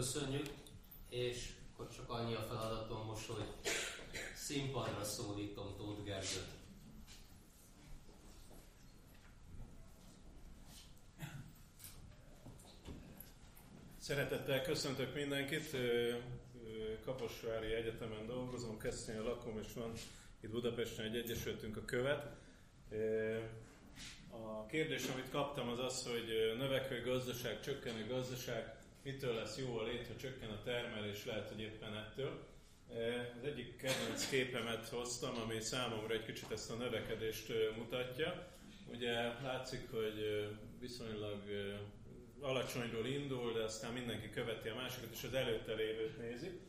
köszönjük, és akkor csak annyi a feladatom most, hogy színpadra szólítom Tóth Gergőt. Szeretettel köszöntök mindenkit. Kaposvári Egyetemen dolgozom, Keszthelyen lakom, és van itt Budapesten egy egyesültünk a követ. A kérdés, amit kaptam, az az, hogy növekvő gazdaság, csökkenő gazdaság, mitől lesz jó a lét, ha csökken a termelés, lehet, hogy éppen ettől. Az egyik kedvenc képemet hoztam, ami számomra egy kicsit ezt a növekedést mutatja. Ugye látszik, hogy viszonylag alacsonyról indul, de aztán mindenki követi a másikat, és az előtte lévőt nézi.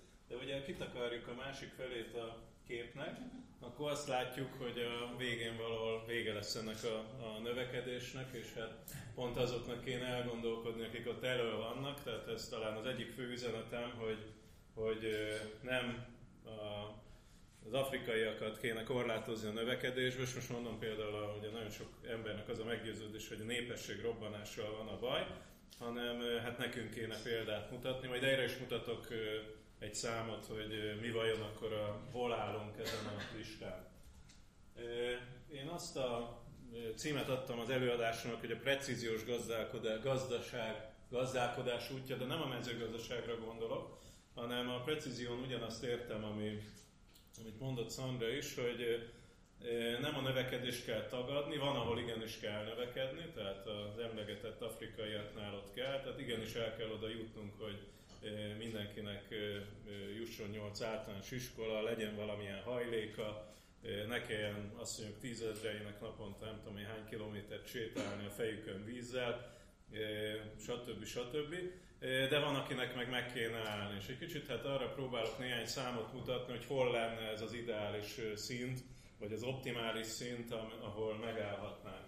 Kitakarjuk a másik felét a képnek, akkor azt látjuk, hogy a végén valahol vége lesz ennek a, a növekedésnek, és hát pont azoknak kéne elgondolkodni, akik ott elő vannak, tehát ez talán az egyik fő üzenetem, hogy, hogy nem a, az afrikaiakat kéne korlátozni a növekedésből, és most mondom például, hogy nagyon sok embernek az a meggyőződés, hogy a népesség robbanással van a baj, hanem hát nekünk kéne példát mutatni, majd erre is mutatok egy számot, hogy mi vajon akkor a, hol állunk ezen a listán. Én azt a címet adtam az előadásomnak, hogy a precíziós gazdálkodás, gazdaság, gazdálkodás útja, de nem a mezőgazdaságra gondolok, hanem a precízión ugyanazt értem, ami, amit mondott Szandra is, hogy nem a növekedést kell tagadni, van, ahol igenis kell növekedni, tehát az emlegetett afrikaiaknál ott kell, tehát igenis el kell oda jutnunk, hogy mindenkinek jusson 8 általános iskola, legyen valamilyen hajléka, ne kelljen azt mondjuk tízezreinek naponta nem tudom én hány kilométert sétálni a fejükön vízzel, stb. stb. De van, akinek meg meg kéne állni. És egy kicsit hát arra próbálok néhány számot mutatni, hogy hol lenne ez az ideális szint, vagy az optimális szint, ahol megállhatnánk.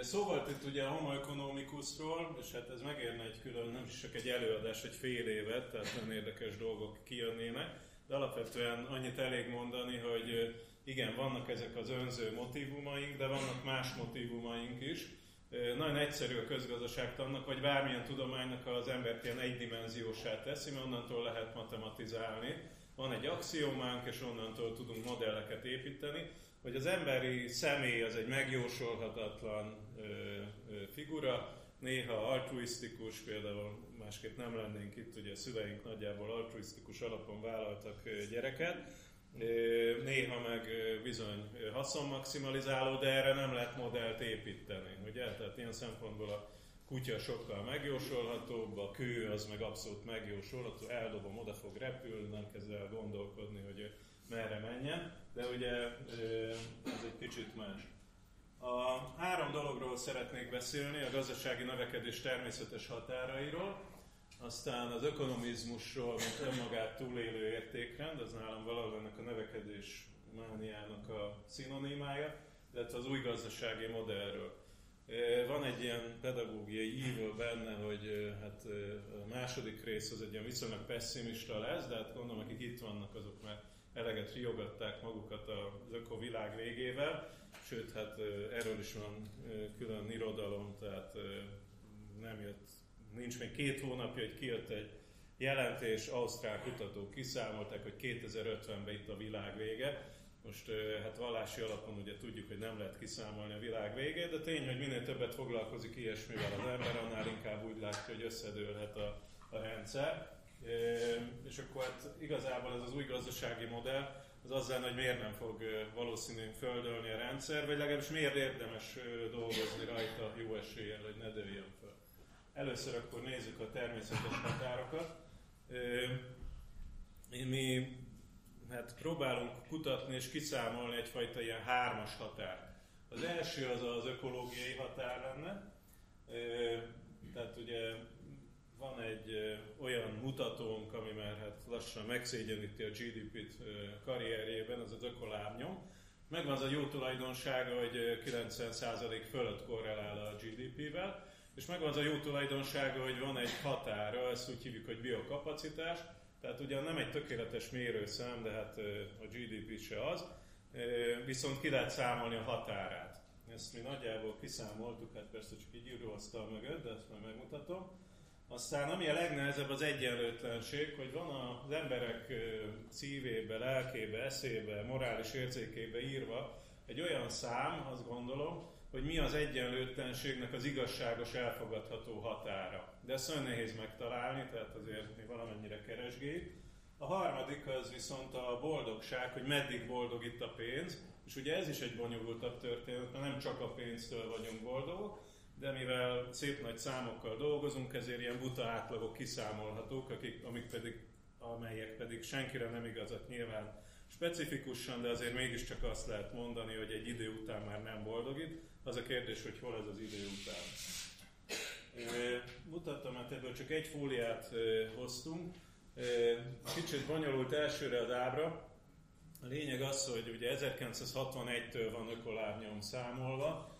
Szóval itt ugye a homo economicusról, és hát ez megérne egy külön, nem is csak egy előadás, egy fél évet, tehát nagyon érdekes dolgok kijönnének, de alapvetően annyit elég mondani, hogy igen, vannak ezek az önző motivumaink, de vannak más motivumaink is. Nagyon egyszerű a közgazdaságtannak, vagy bármilyen tudománynak az embert ilyen egydimenziósá teszi, mert onnantól lehet matematizálni. Van egy axiománk, és onnantól tudunk modelleket építeni, hogy az emberi személy az egy megjósolhatatlan ö, ö, figura, néha altruisztikus, például másképp nem lennénk itt, ugye a szüleink nagyjából altruisztikus alapon vállaltak gyereket, néha meg bizony haszonmaximalizáló, de erre nem lehet modellt építeni, ugye? Tehát ilyen szempontból a kutya sokkal megjósolhatóbb, a kő az meg abszolút megjósolható, eldobom, oda fog repülni, nem kezd el gondolkodni, hogy merre menjen, de ugye ez egy kicsit más. A három dologról szeretnék beszélni, a gazdasági növekedés természetes határairól, aztán az ökonomizmusról, mint önmagát túlélő értékrend, az nálam valahol ennek a növekedés mániának a szinonimája, illetve az új gazdasági modellről. Van egy ilyen pedagógiai ívő benne, hogy hát a második rész az egy ilyen viszonylag pessimista lesz, de hát gondolom, akik itt vannak, azok már eleget riogatták magukat az öko világ végével, sőt, hát erről is van külön irodalom, tehát nem jött, nincs még két hónapja, hogy kijött egy jelentés, ausztrál kutatók kiszámolták, hogy 2050-ben itt a világ vége. Most hát vallási alapon ugye tudjuk, hogy nem lehet kiszámolni a világ végét, de tény, hogy minél többet foglalkozik ilyesmivel az ember, annál inkább úgy látja, hogy összedőlhet a, a rendszer. És akkor hát igazából ez az új gazdasági modell az azzal, hogy miért nem fog valószínűleg földölni a rendszer, vagy legalábbis miért érdemes dolgozni rajta jó eséllyel, hogy ne dőljön föl. Először akkor nézzük a természetes határokat. Mi hát próbálunk kutatni és kiszámolni egyfajta ilyen hármas határt. Az első az az ökológiai határ lenne, tehát ugye van egy olyan mutatónk, ami már hát lassan megszégyeníti a GDP-t karrierjében, az az ökolábnyom. Megvan az a jó tulajdonsága, hogy 90% fölött korrelál a GDP-vel, és megvan az a jó tulajdonsága, hogy van egy határa, ezt úgy hívjuk, hogy biokapacitás, tehát ugyan nem egy tökéletes mérőszám, de hát a GDP se az, viszont ki lehet számolni a határát. Ezt mi nagyjából kiszámoltuk, hát persze csak egy íróasztal mögött, de ezt majd megmutatom. Aztán ami a legnehezebb az egyenlőtlenség, hogy van az emberek szívébe, lelkébe, eszébe, morális érzékébe írva egy olyan szám, azt gondolom, hogy mi az egyenlőtlenségnek az igazságos elfogadható határa. De ezt nagyon nehéz megtalálni, tehát azért mi valamennyire keresgéljük. A harmadik az viszont a boldogság, hogy meddig boldog itt a pénz, és ugye ez is egy bonyolultabb történet, mert nem csak a pénztől vagyunk boldogok, de mivel szép nagy számokkal dolgozunk, ezért ilyen buta átlagok kiszámolhatók, akik, amik pedig, amelyek pedig senkire nem igazat nyilván specifikusan, de azért mégiscsak azt lehet mondani, hogy egy idő után már nem boldogít. Az a kérdés, hogy hol ez az idő után. Mutattam, hát ebből csak egy fóliát hoztunk. Kicsit bonyolult elsőre az ábra. A lényeg az, hogy ugye 1961-től van ökolárnyom számolva,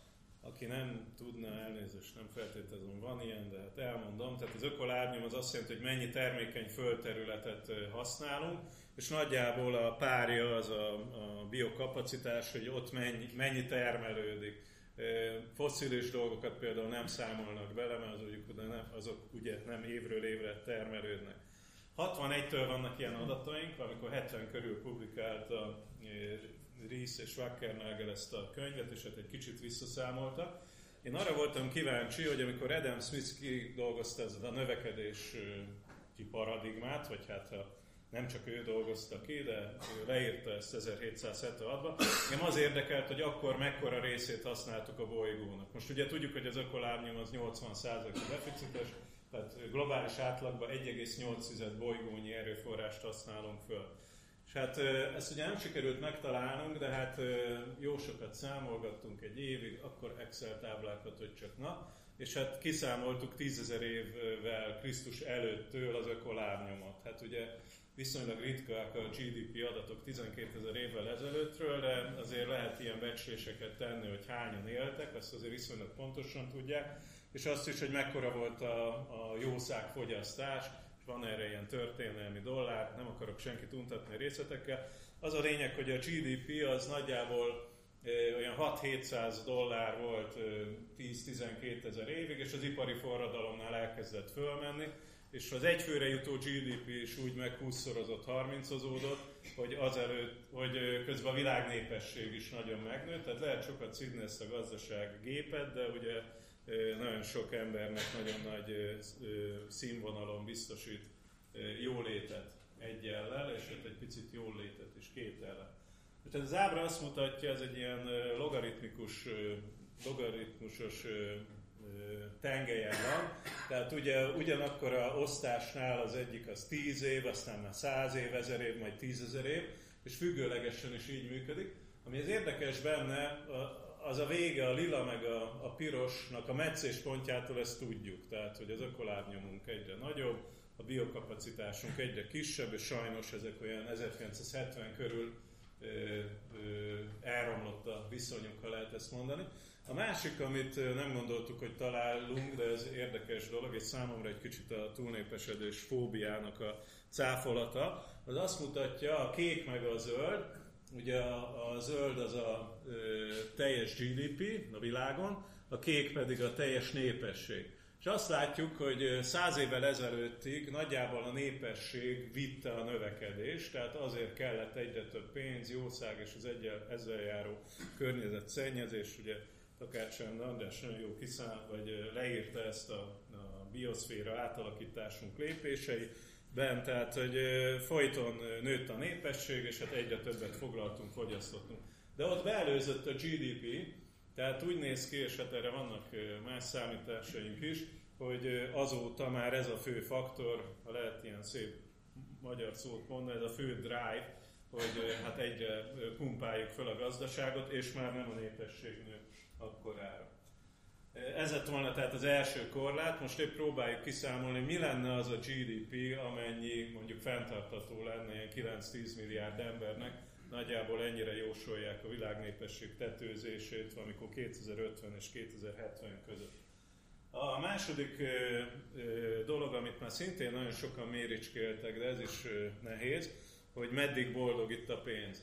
aki nem tudna, elnézést nem feltételezem, van ilyen, de hát elmondom. Tehát az ökolárnyom az azt jelenti, hogy mennyi termékeny földterületet használunk, és nagyjából a párja az a, a biokapacitás, hogy ott mennyi, mennyi termelődik. Fosszilis dolgokat például nem számolnak bele, mert azok, azok ugye nem évről évre termelődnek. 61-től vannak ilyen adataink, amikor 70 körül publikálta Rees és Wackernagel ezt a könyvet, és hát egy kicsit visszaszámolta. Én arra voltam kíváncsi, hogy amikor Adam Smith kidolgozta ezt a növekedés paradigmát, vagy hát ha nem csak ő dolgozta ki, de ő leírta ezt 1776-ban. Engem az érdekelt, hogy akkor mekkora részét használtuk a bolygónak. Most ugye tudjuk, hogy az ökolárnyom az 80% deficites, tehát globális átlagban 1,8 bolygónyi erőforrást használunk föl. Hát ezt ugye nem sikerült megtalálnunk, de hát jó sokat számolgattunk egy évig, akkor Excel táblákat, hogy csak na, és hát kiszámoltuk tízezer évvel Krisztus előttől az ökolárnyomot. Hát ugye viszonylag ritkák a GDP adatok 12 ezer évvel ezelőttről, de azért lehet ilyen becsléseket tenni, hogy hányan éltek, azt azért viszonylag pontosan tudják, és azt is, hogy mekkora volt a, a jószágfogyasztás, van erre ilyen történelmi dollár, nem akarok senkit untatni részletekkel. Az a lényeg, hogy a GDP az nagyjából olyan 6-700 dollár volt 10-12 ezer évig, és az ipari forradalomnál elkezdett fölmenni, és az egyfőre jutó GDP is úgy meg 20-szorozott, 30-ozódott, hogy azelőtt, hogy közben a világ népesség is nagyon megnőtt, tehát lehet sokat szidni ezt a gazdaság gépet, de ugye nagyon sok embernek nagyon nagy színvonalon biztosít jólétet egyellel, és egy picit jólétet is kétellel. Tehát az ábra azt mutatja, ez egy ilyen logaritmikus, logaritmusos tengelyen van. Tehát ugye ugyanakkor a osztásnál az egyik az 10 év, aztán már 100 év, 1000 év, majd 10 ezer év, és függőlegesen is így működik. Ami az érdekes benne, az a vége, a lila meg a, a pirosnak a meccés pontjától ezt tudjuk. Tehát, hogy az ökolárnyomunk egyre nagyobb, a biokapacitásunk egyre kisebb, és sajnos ezek olyan 1970 körül ö, ö, elromlott a viszonyunk, ha lehet ezt mondani. A másik, amit nem gondoltuk, hogy találunk, de ez érdekes dolog, és számomra egy kicsit a túlnépesedés fóbiának a cáfolata, az azt mutatja, a kék meg a zöld, ugye a, a zöld az a ö, teljes GDP a világon, a kék pedig a teljes népesség. És azt látjuk, hogy száz évvel ezelőttig nagyjából a népesség vitte a növekedést, tehát azért kellett egyre több pénz, jószág és az egyel, ezzel járó környezetszennyezés, ugye Takács András nagyon jó kiszám, vagy leírta ezt a, a bioszféra átalakításunk lépései, bent, tehát hogy folyton nőtt a népesség, és hát egyre többet foglaltunk, fogyasztottunk. De ott beelőzött a GDP, tehát úgy néz ki, és hát erre vannak más számításaink is, hogy azóta már ez a fő faktor, ha lehet ilyen szép magyar szót mondani, ez a fő drive, hogy hát egyre pumpáljuk fel a gazdaságot, és már nem a népesség nő akkorára. Ez lett volna tehát az első korlát, most épp próbáljuk kiszámolni, mi lenne az a GDP, amennyi mondjuk fenntartató lenne ilyen 9-10 milliárd embernek, nagyjából ennyire jósolják a világnépesség tetőzését, valamikor 2050 és 2070 között. A második ö, ö, dolog, amit már szintén nagyon sokan méricskéltek, de ez is nehéz, hogy meddig boldog itt a pénz.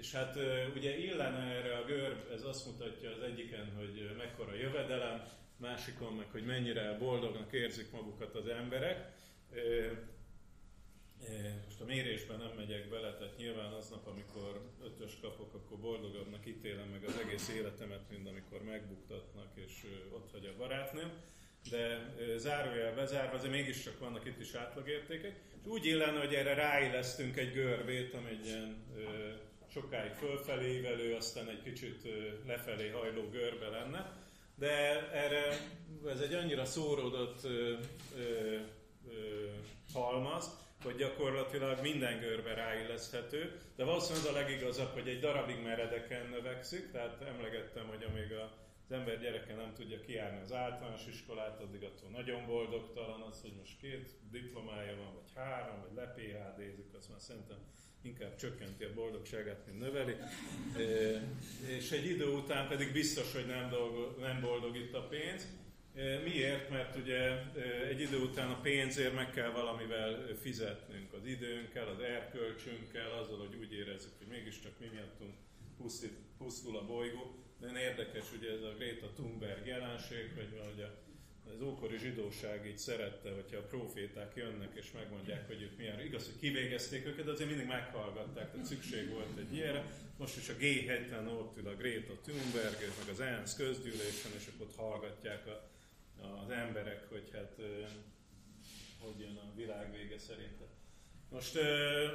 És hát ugye illene erre a görb, ez azt mutatja az egyiken, hogy mekkora jövedelem, másikon meg, hogy mennyire boldognak érzik magukat az emberek. Most a mérésben nem megyek bele, tehát nyilván aznap, amikor ötös kapok, akkor boldogabbnak ítélem meg az egész életemet, mint amikor megbuktatnak, és ott hagy a barátnőm. De zárójel bezárva, azért mégiscsak vannak itt is átlagértékek. És úgy illene, hogy erre ráillesztünk egy görbét, ami egy ilyen sokáig fölfelé ívelő, aztán egy kicsit lefelé hajló görbe lenne. De erre ez egy annyira szóródott ö, ö, ö, halmaz, hogy gyakorlatilag minden görbe ráilleszthető, de valószínűleg az a legigazabb, hogy egy darabig meredeken növekszik, tehát emlegettem, hogy amíg a, az ember gyereke nem tudja kiárni az általános iskolát, addig attól nagyon boldogtalan az, hogy most két diplomája van, vagy három, vagy le PHD-zik, azt már szerintem inkább csökkenti a boldogságát, mint növeli. És egy idő után pedig biztos, hogy nem, dolgo, nem boldog itt a pénz. Miért? Mert ugye egy idő után a pénzért meg kell valamivel fizetnünk, az időnkkel, az erkölcsünkkel, azzal, hogy úgy érezzük, hogy mégiscsak mi miattunk pusztul a bolygó. Nagyon érdekes ugye ez a Greta Thunberg jelenség, hogy valahogy a az ókori zsidóság így szerette, hogyha a proféták jönnek és megmondják, hogy ők milyen, igaz, hogy kivégezték őket, de azért mindig meghallgatták, tehát szükség volt egy ilyenre. Most is a G7-en ott ül a Greta Thunberg, meg az ENSZ közgyűlésen, és ott hallgatják a, az emberek, hogy hát hogy jön a világ vége szerint. Most,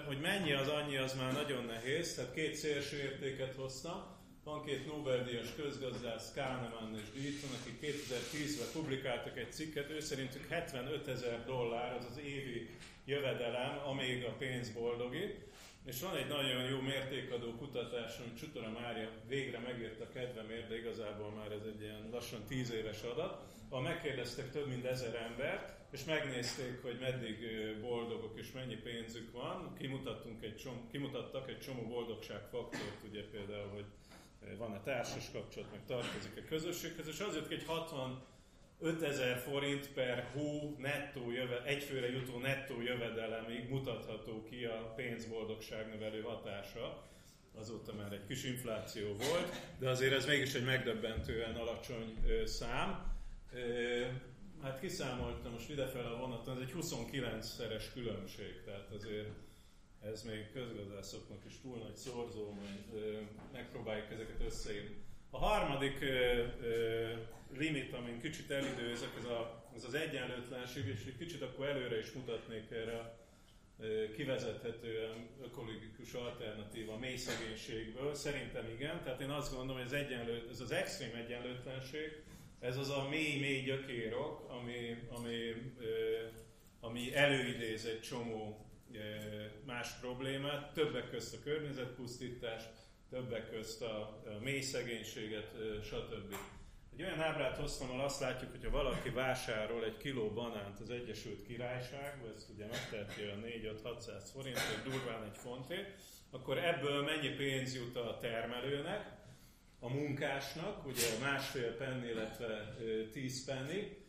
hogy mennyi az annyi, az már nagyon nehéz, tehát két szélső értéket hoztam. Van két Nobel-díjas közgazdász, Kahneman és Deaton, akik 2010-ben publikáltak egy cikket, ő szerintük 75 ezer dollár az az évi jövedelem, amíg a pénz boldogít. És van egy nagyon jó mértékadó kutatás, amit Csutora Mária végre megért a kedvemért, de igazából már ez egy ilyen lassan 10 éves adat, ahol megkérdeztek több mint ezer embert, és megnézték, hogy meddig boldogok és mennyi pénzük van. Kimutattunk egy csomó, kimutattak egy csomó boldogságfaktort, ugye például, hogy van-e társas kapcsolat, meg tartozik a közösséghez, és az jött hogy 65 ezer forint per hó nettó jöve, egyfőre jutó nettó jövedelemig mutatható ki a pénzboldogság növelő hatása. Azóta már egy kis infláció volt, de azért ez mégis egy megdöbbentően alacsony szám. Hát kiszámoltam most idefel a vonaton, ez egy 29-szeres különbség, tehát azért ez még közgazdászoknak is túl nagy szorzó, majd megpróbáljuk ezeket összeírni. A harmadik limit, amin kicsit elidőzök, ez, a, ez az egyenlőtlenség, és egy kicsit akkor előre is mutatnék erre a kivezethetően ökológikus alternatíva mély szegénységből. Szerintem igen, tehát én azt gondolom, hogy ez, egyenlő, ez az extrém egyenlőtlenség, ez az a mély-mély gyökérok, ami, ami, ami előidéz egy csomó más problémát, többek közt a környezetpusztítás, többek közt a, mély szegénységet, stb. Egy olyan ábrát hoztam, ahol azt látjuk, hogy ha valaki vásárol egy kiló banánt az Egyesült Királyságban, ezt ugye megteheti a 4-5-600 forint, vagy durván egy fontért, akkor ebből mennyi pénz jut a termelőnek, a munkásnak, ugye másfél penny, illetve 10 penny,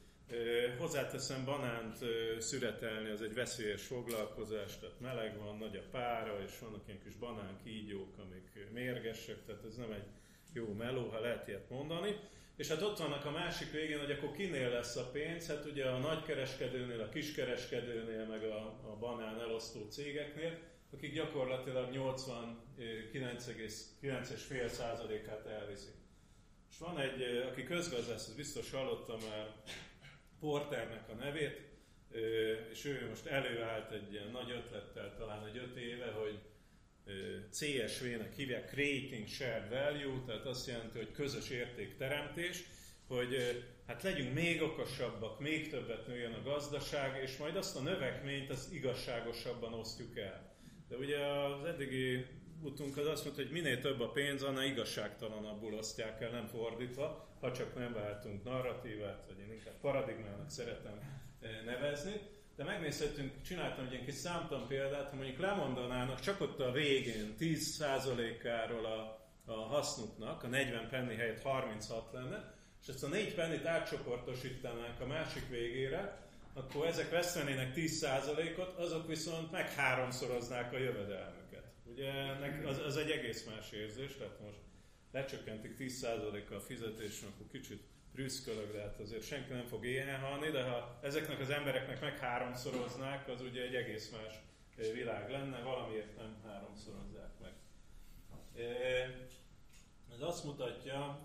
Hozzáteszem, banánt szüretelni az egy veszélyes foglalkozás, tehát meleg van, nagy a pára, és vannak ilyen kis banánkígyók, amik mérgesek, tehát ez nem egy jó meló, ha lehet ilyet mondani. És hát ott vannak a másik végén, hogy akkor kinél lesz a pénz, hát ugye a nagykereskedőnél, a kiskereskedőnél, meg a, a banán elosztó cégeknél, akik gyakorlatilag 89,9,5%-át elviszik. És van egy, aki közgazdász, biztos hallottam már, Porternek a nevét, és ő most előállt egy ilyen nagy ötlettel, talán egy öt éve, hogy CSV-nek hívják Creating Shared Value, tehát azt jelenti, hogy közös értékteremtés, hogy hát legyünk még okosabbak, még többet nőjön a gazdaság, és majd azt a növekményt az igazságosabban osztjuk el. De ugye az eddigi utunk az azt mondta, hogy minél több a pénz, annál igazságtalanabbul osztják el, nem fordítva, ha csak nem váltunk narratívát, vagy én inkább paradigmának szeretem eh, nevezni. De megnézhetünk, csináltam egy ilyen kis számtan példát, ha mondjuk lemondanának csak ott a végén 10%-áról a, a hasznuknak, a 40 penny helyett 36 lenne, és ezt a 4 pennit átcsoportosítanánk a másik végére, akkor ezek vesztenének 10%-ot, azok viszont meg háromszoroznák a jövedelmüket. Ugye az, az egy egész más érzés, tehát most lecsökkentik 10%-kal a fizetést, akkor kicsit prüszkölök, de hát azért senki nem fog éhen halni, de ha ezeknek az embereknek meg háromszoroznák, az ugye egy egész más világ lenne, valamiért nem háromszorozzák meg. Ez azt mutatja,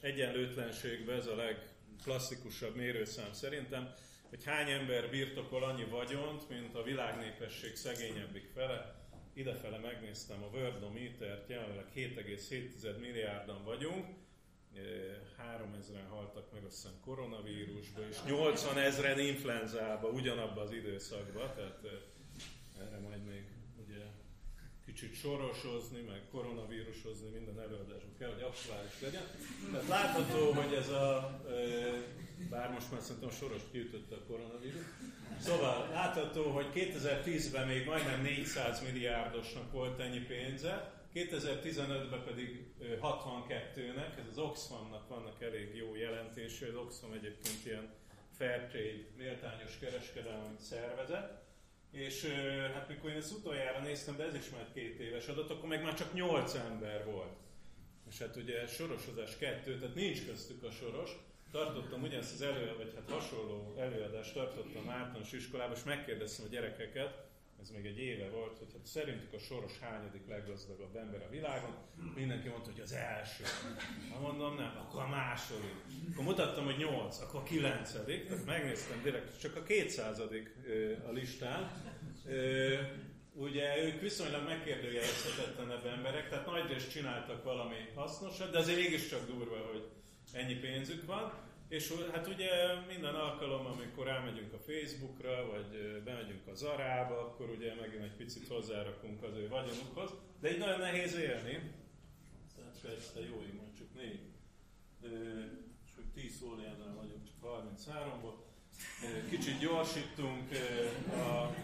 egyenlőtlenségben ez a legklasszikusabb mérőszám szerintem, hogy hány ember birtokol annyi vagyont, mint a világnépesség szegényebbik fele. Idefele megnéztem a Worldometert, jelenleg 7,7 milliárdan vagyunk, 3000-en haltak meg azt hiszem koronavírusba, és 80 ezeren influenzába ugyanabban az időszakban, tehát erre majd még kicsit sorosozni, meg koronavírusozni minden előadásban kell, hogy aktuális legyen. Tehát látható, hogy ez a, bár most már szerintem soros kiütötte a koronavírus, szóval látható, hogy 2010-ben még majdnem 400 milliárdosnak volt ennyi pénze, 2015-ben pedig 62-nek, ez az Oxfamnak vannak elég jó jelentése, az Oxfam egyébként ilyen Fairtrade, méltányos kereskedelmi szervezet, és hát mikor én ezt utoljára néztem, de ez is már két éves adat, akkor meg már csak 8 ember volt. És hát ugye sorosozás kettő, tehát nincs köztük a soros. Tartottam ugyanezt az elő, vagy hát hasonló előadást tartottam általános iskolában, és megkérdeztem a gyerekeket, ez még egy éve volt, hogy hát szerintük a soros hányadik leggazdagabb ember a világon, mindenki mondta, hogy az első. Ha mondom, nem, akkor a második. Akkor mutattam, hogy nyolc, akkor a kilencedik, tehát megnéztem direkt, csak a kétszázadik a listán. Ugye ők viszonylag megkérdőjelezhetetlenebb emberek, tehát nagy részt csináltak valami hasznosat, de azért mégiscsak durva, hogy ennyi pénzük van. És hát ugye minden alkalom, amikor elmegyünk a Facebookra, vagy bemegyünk a Zarába, akkor ugye megint egy picit hozzárakunk az ő vagyonukhoz. De így nagyon nehéz élni. Tehát persze jó, így mondjuk négy. És hogy 10 óriánál vagyunk, csak 33-ból. Kicsit gyorsítunk. A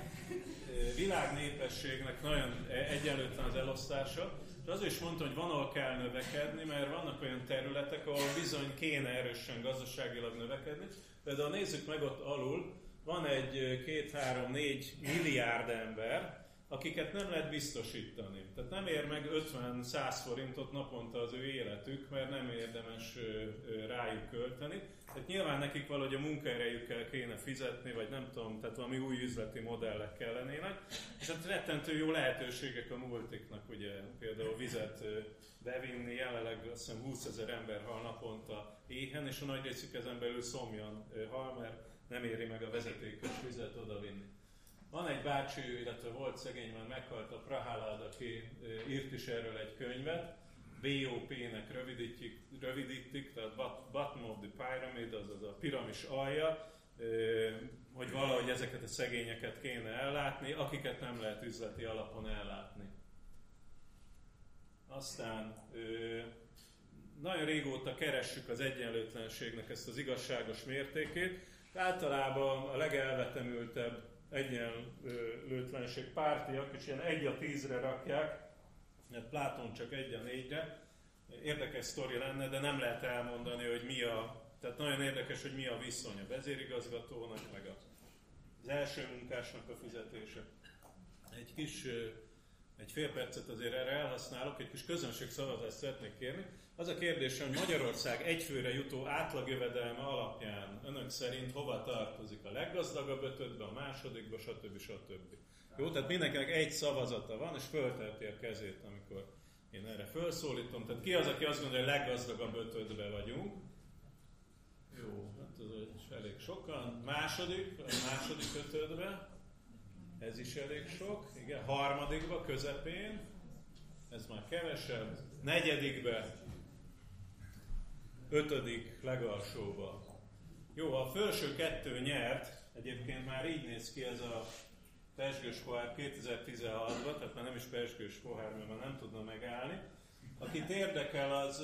világ népességnek nagyon e-, egyenlőtlen az elosztása. És azért is mondtam, hogy van, ahol kell növekedni, mert vannak olyan területek, ahol bizony kéne erősen gazdaságilag növekedni. Például nézzük meg ott alul, van egy két-három-négy milliárd ember, akiket nem lehet biztosítani. Tehát nem ér meg 50-100 forintot naponta az ő életük, mert nem érdemes rájuk költeni. Tehát nyilván nekik valahogy a munkaerejükkel kéne fizetni, vagy nem tudom, tehát valami új üzleti modellek kellenének. És hát rettentő jó lehetőségek a multiknak, ugye például vizet bevinni, jelenleg azt hiszem 20 ezer ember hal naponta éhen, és a nagy részük ezen belül szomjan hal, mert nem éri meg a vezetékes vizet odavinni. Van egy bácsi, illetve volt szegény, mert meghalt a Prahalad, aki írt is erről egy könyvet, BOP-nek rövidítik, rövidítik, tehát Bottom of the Pyramid, azaz a piramis alja, hogy valahogy ezeket a szegényeket kéne ellátni, akiket nem lehet üzleti alapon ellátni. Aztán nagyon régóta keressük az egyenlőtlenségnek ezt az igazságos mértékét. Általában a legelvetemültebb egyenlőtlenség pártiak, és ilyen egy a tízre rakják, mert Pláton csak egy a négyre. Érdekes sztori lenne, de nem lehet elmondani, hogy mi a... Tehát nagyon érdekes, hogy mi a viszony a vezérigazgatónak, meg az első munkásnak a fizetése. Egy kis egy fél percet azért erre elhasználok, egy kis közönségszavazást szeretnék kérni. Az a kérdés, hogy Magyarország egyfőre jutó átlagjövedelme alapján önök szerint hova tartozik? A leggazdagabb ötödbe, a másodikba, stb. stb. Jó, tehát mindenkinek egy szavazata van, és föltelti a kezét, amikor én erre felszólítom. Tehát ki az, aki azt gondolja, hogy leggazdagabb ötödbe vagyunk? Jó, hát az elég sokan. Második, a második ötödbe. Ez is elég sok. Igen, harmadikba, közepén. Ez már kevesebb. Negyedikbe. Ötödik legalsóba. Jó, a felső kettő nyert. Egyébként már így néz ki ez a pesgős pohár 2016-ban, tehát már nem is pesgős pohár, mert már nem tudna megállni. Akit érdekel, az,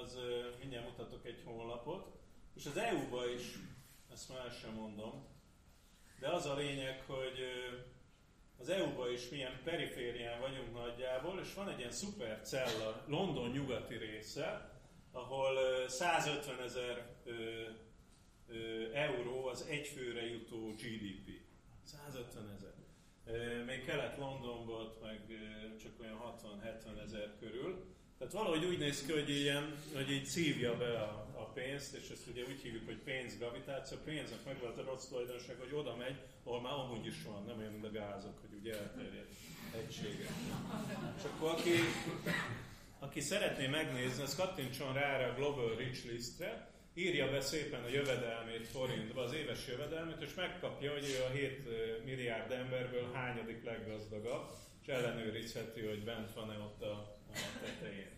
az mindjárt mutatok egy honlapot, és az EU-ba is, ezt már sem mondom, de az a lényeg, hogy az EU-ba is milyen periférián vagyunk nagyjából, és van egy ilyen szuper cella, London nyugati része, ahol 150 ezer euró az egyfőre jutó GDP. 150 ezer. Még kelet Londonban meg csak olyan 60-70 ezer körül. Tehát valahogy úgy néz ki, hogy, ilyen, hogy így szívja be a, a pénzt, és ezt ugye úgy hívjuk, hogy pénzgravitáció. A pénznek meg volt a rossz tulajdonság, hogy oda megy, ahol már amúgy is van, nem olyan, mint a gázok, hogy ugye elterjed egysége. És akkor aki, aki szeretné megnézni, az kattintson rá a Global Rich Listre, írja be szépen a jövedelmét forintba, az éves jövedelmét, és megkapja, hogy ő a 7 milliárd emberből hányadik leggazdagabb, és ellenőrizheti, hogy bent van-e ott a tetején.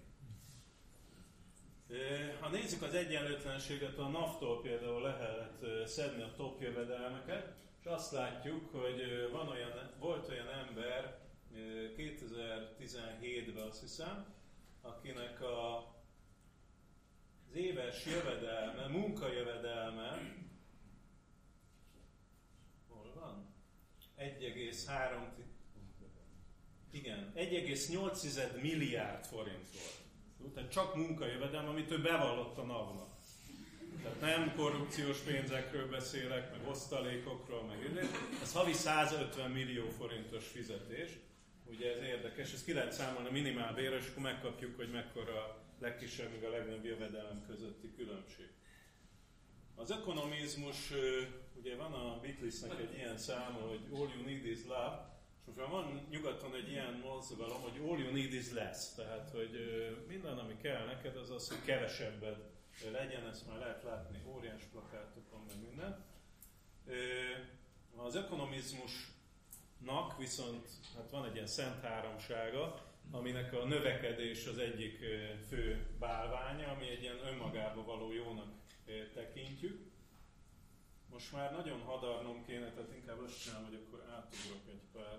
Ha nézzük az egyenlőtlenséget, a NAV-tól például lehet szedni a top jövedelmeket, és azt látjuk, hogy van olyan, volt olyan ember 2017-ben azt hiszem, akinek a, az éves jövedelme, munkajövedelme, hol van? 1,3 igen, 1,8 milliárd forint volt. Tehát csak munkajövedelem, amit ő bevallott a NAV-nak. Tehát nem korrupciós pénzekről beszélek, meg osztalékokról, meg ide. Ez havi 150 millió forintos fizetés. Ugye ez érdekes, ezt ki lehet számolni a minimálbérre, és akkor megkapjuk, hogy mekkora a legkisebb, meg a legnagyobb jövedelem közötti különbség. Az ökonomizmus, ugye van a Beatlesnek egy ilyen száma, hogy all you need is love, és most már van nyugaton egy ilyen mozgalom, hogy all you need is less, tehát hogy minden, ami kell neked, az az, hogy kevesebbet legyen, ezt már lehet látni óriás plakátokon, meg minden. Az ökonomizmusnak viszont hát van egy ilyen szent háromsága, aminek a növekedés az egyik fő bálványa, ami egy ilyen önmagába való jónak tekintjük. Most már nagyon hadarnom kéne, tehát inkább azt csinálom, hogy akkor átugrok egy pár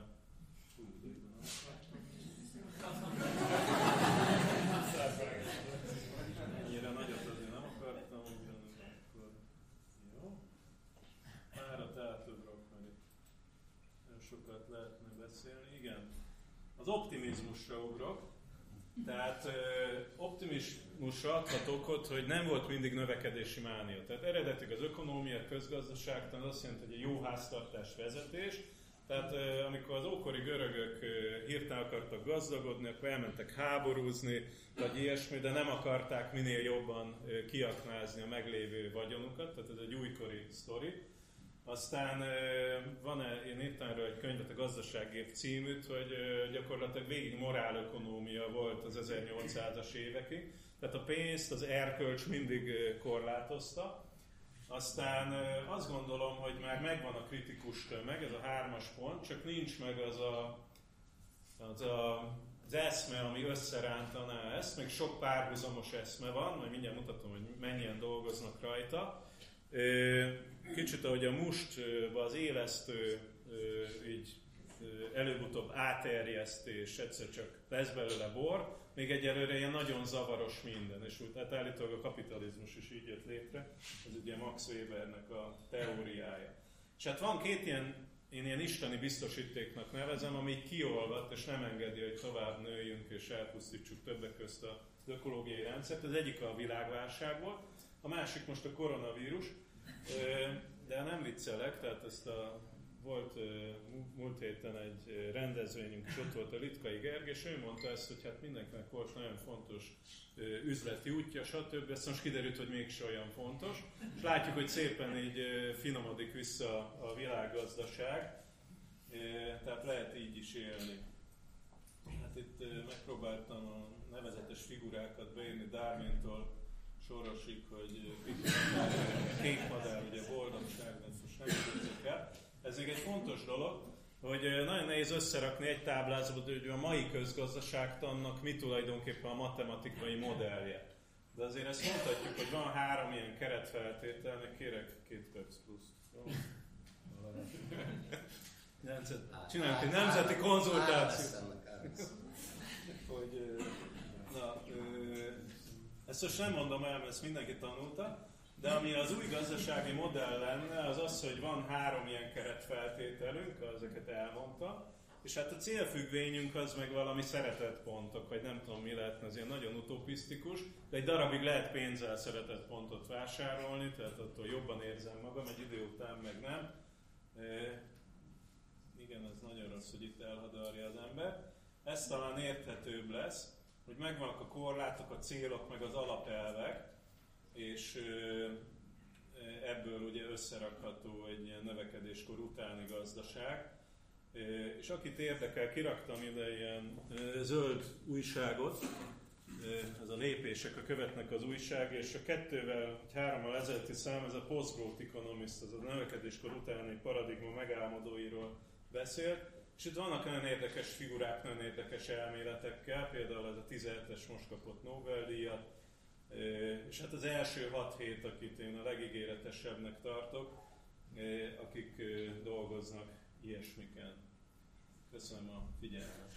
Ennyire nagyot azért nem akartam, akkor jó. Párat átugrok, mert itt nem sokat lehetne beszélni. Igen, az optimizmusra ugrok. Tehát optimizmusra adhatok ott, hogy nem volt mindig növekedési mánia. Tehát eredetileg az ökonómia, közgazdaságtan azt jelenti, hogy egy jó háztartás vezetés, tehát amikor az ókori görögök hirtelen akartak gazdagodni, akkor elmentek háborúzni, vagy ilyesmi, de nem akarták minél jobban kiaknázni a meglévő vagyonukat, tehát ez egy újkori sztori. Aztán van -e, én írtam erről egy könyvet, a Gazdaságév címűt, hogy gyakorlatilag végig morálökonómia volt az 1800-as évekig. Tehát a pénzt, az erkölcs mindig korlátozta. Aztán azt gondolom, hogy már megvan a kritikus tömeg, ez a hármas pont, csak nincs meg az a, az, a, az eszme, ami összerántaná ezt, még sok párhuzamos eszme van, majd mindjárt mutatom, hogy mennyien dolgoznak rajta. Kicsit ahogy a must az élesztő így előbb-utóbb áterjesztés, egyszer csak lesz belőle bor, még egyelőre ilyen nagyon zavaros minden, és úgy, hát állítólag a kapitalizmus is így jött létre, ez ugye Max Webernek a teóriája. És hát van két ilyen, én ilyen isteni biztosítéknak nevezem, ami így kiolvat, és nem engedi, hogy tovább nőjünk és elpusztítsuk többek közt az ökológiai rendszert. Az egyik a világválság volt, a másik most a koronavírus, de nem viccelek, tehát ezt a volt múlt héten egy rendezvényünk, és ott volt a Litkai Gerg, és ő mondta ezt, hogy hát mindenkinek volt nagyon fontos üzleti útja, stb. Ezt most kiderült, hogy mégse olyan fontos. És látjuk, hogy szépen így finomodik vissza a világgazdaság, tehát lehet így is élni. Hát itt megpróbáltam a nevezetes figurákat beírni Darwintól Sorosig, hogy kék madár, ugye boldogság, nem el. Ez még egy fontos dolog, hogy nagyon nehéz összerakni egy táblázat, hogy a mai közgazdaságtannak mi tulajdonképpen a matematikai modellje. De azért ezt mondhatjuk, hogy van három ilyen keretfeltétel, meg kérek két perc plusz. Csináljuk egy nemzeti konzultációt. hogy, na, ezt most nem mondom el, mert ezt mindenki tanulta, de ami az új gazdasági modell lenne, az az, hogy van három ilyen keretfeltételünk, ezeket elmondta, és hát a célfüggvényünk az meg valami szeretett pontok, vagy nem tudom mi lehetne, az ilyen nagyon utopisztikus, de egy darabig lehet pénzzel szeretett pontot vásárolni, tehát attól jobban érzem magam, egy idő után meg nem. E, igen, az nagyon rossz, hogy itt elhadarja az ember. Ez talán érthetőbb lesz. Hogy megvannak a korlátok, a célok, meg az alapelvek, és ebből ugye összerakható egy növekedéskor utáni gazdaság. És akit érdekel, kiraktam ide ilyen zöld újságot, ez a lépések, a követnek az újság, és a kettővel, vagy hárommal ezelőtti szám, ez a Post-Growth Economist, az a növekedéskor utáni paradigma megálmodóiról beszél, és itt vannak nagyon érdekes figurák, nagyon érdekes elméletekkel, például ez a 17-es most kapott Nobel-díjat, és hát az első hat hét, akit én a legígéretesebbnek tartok, akik dolgoznak ilyesmiken. Köszönöm a figyelmet!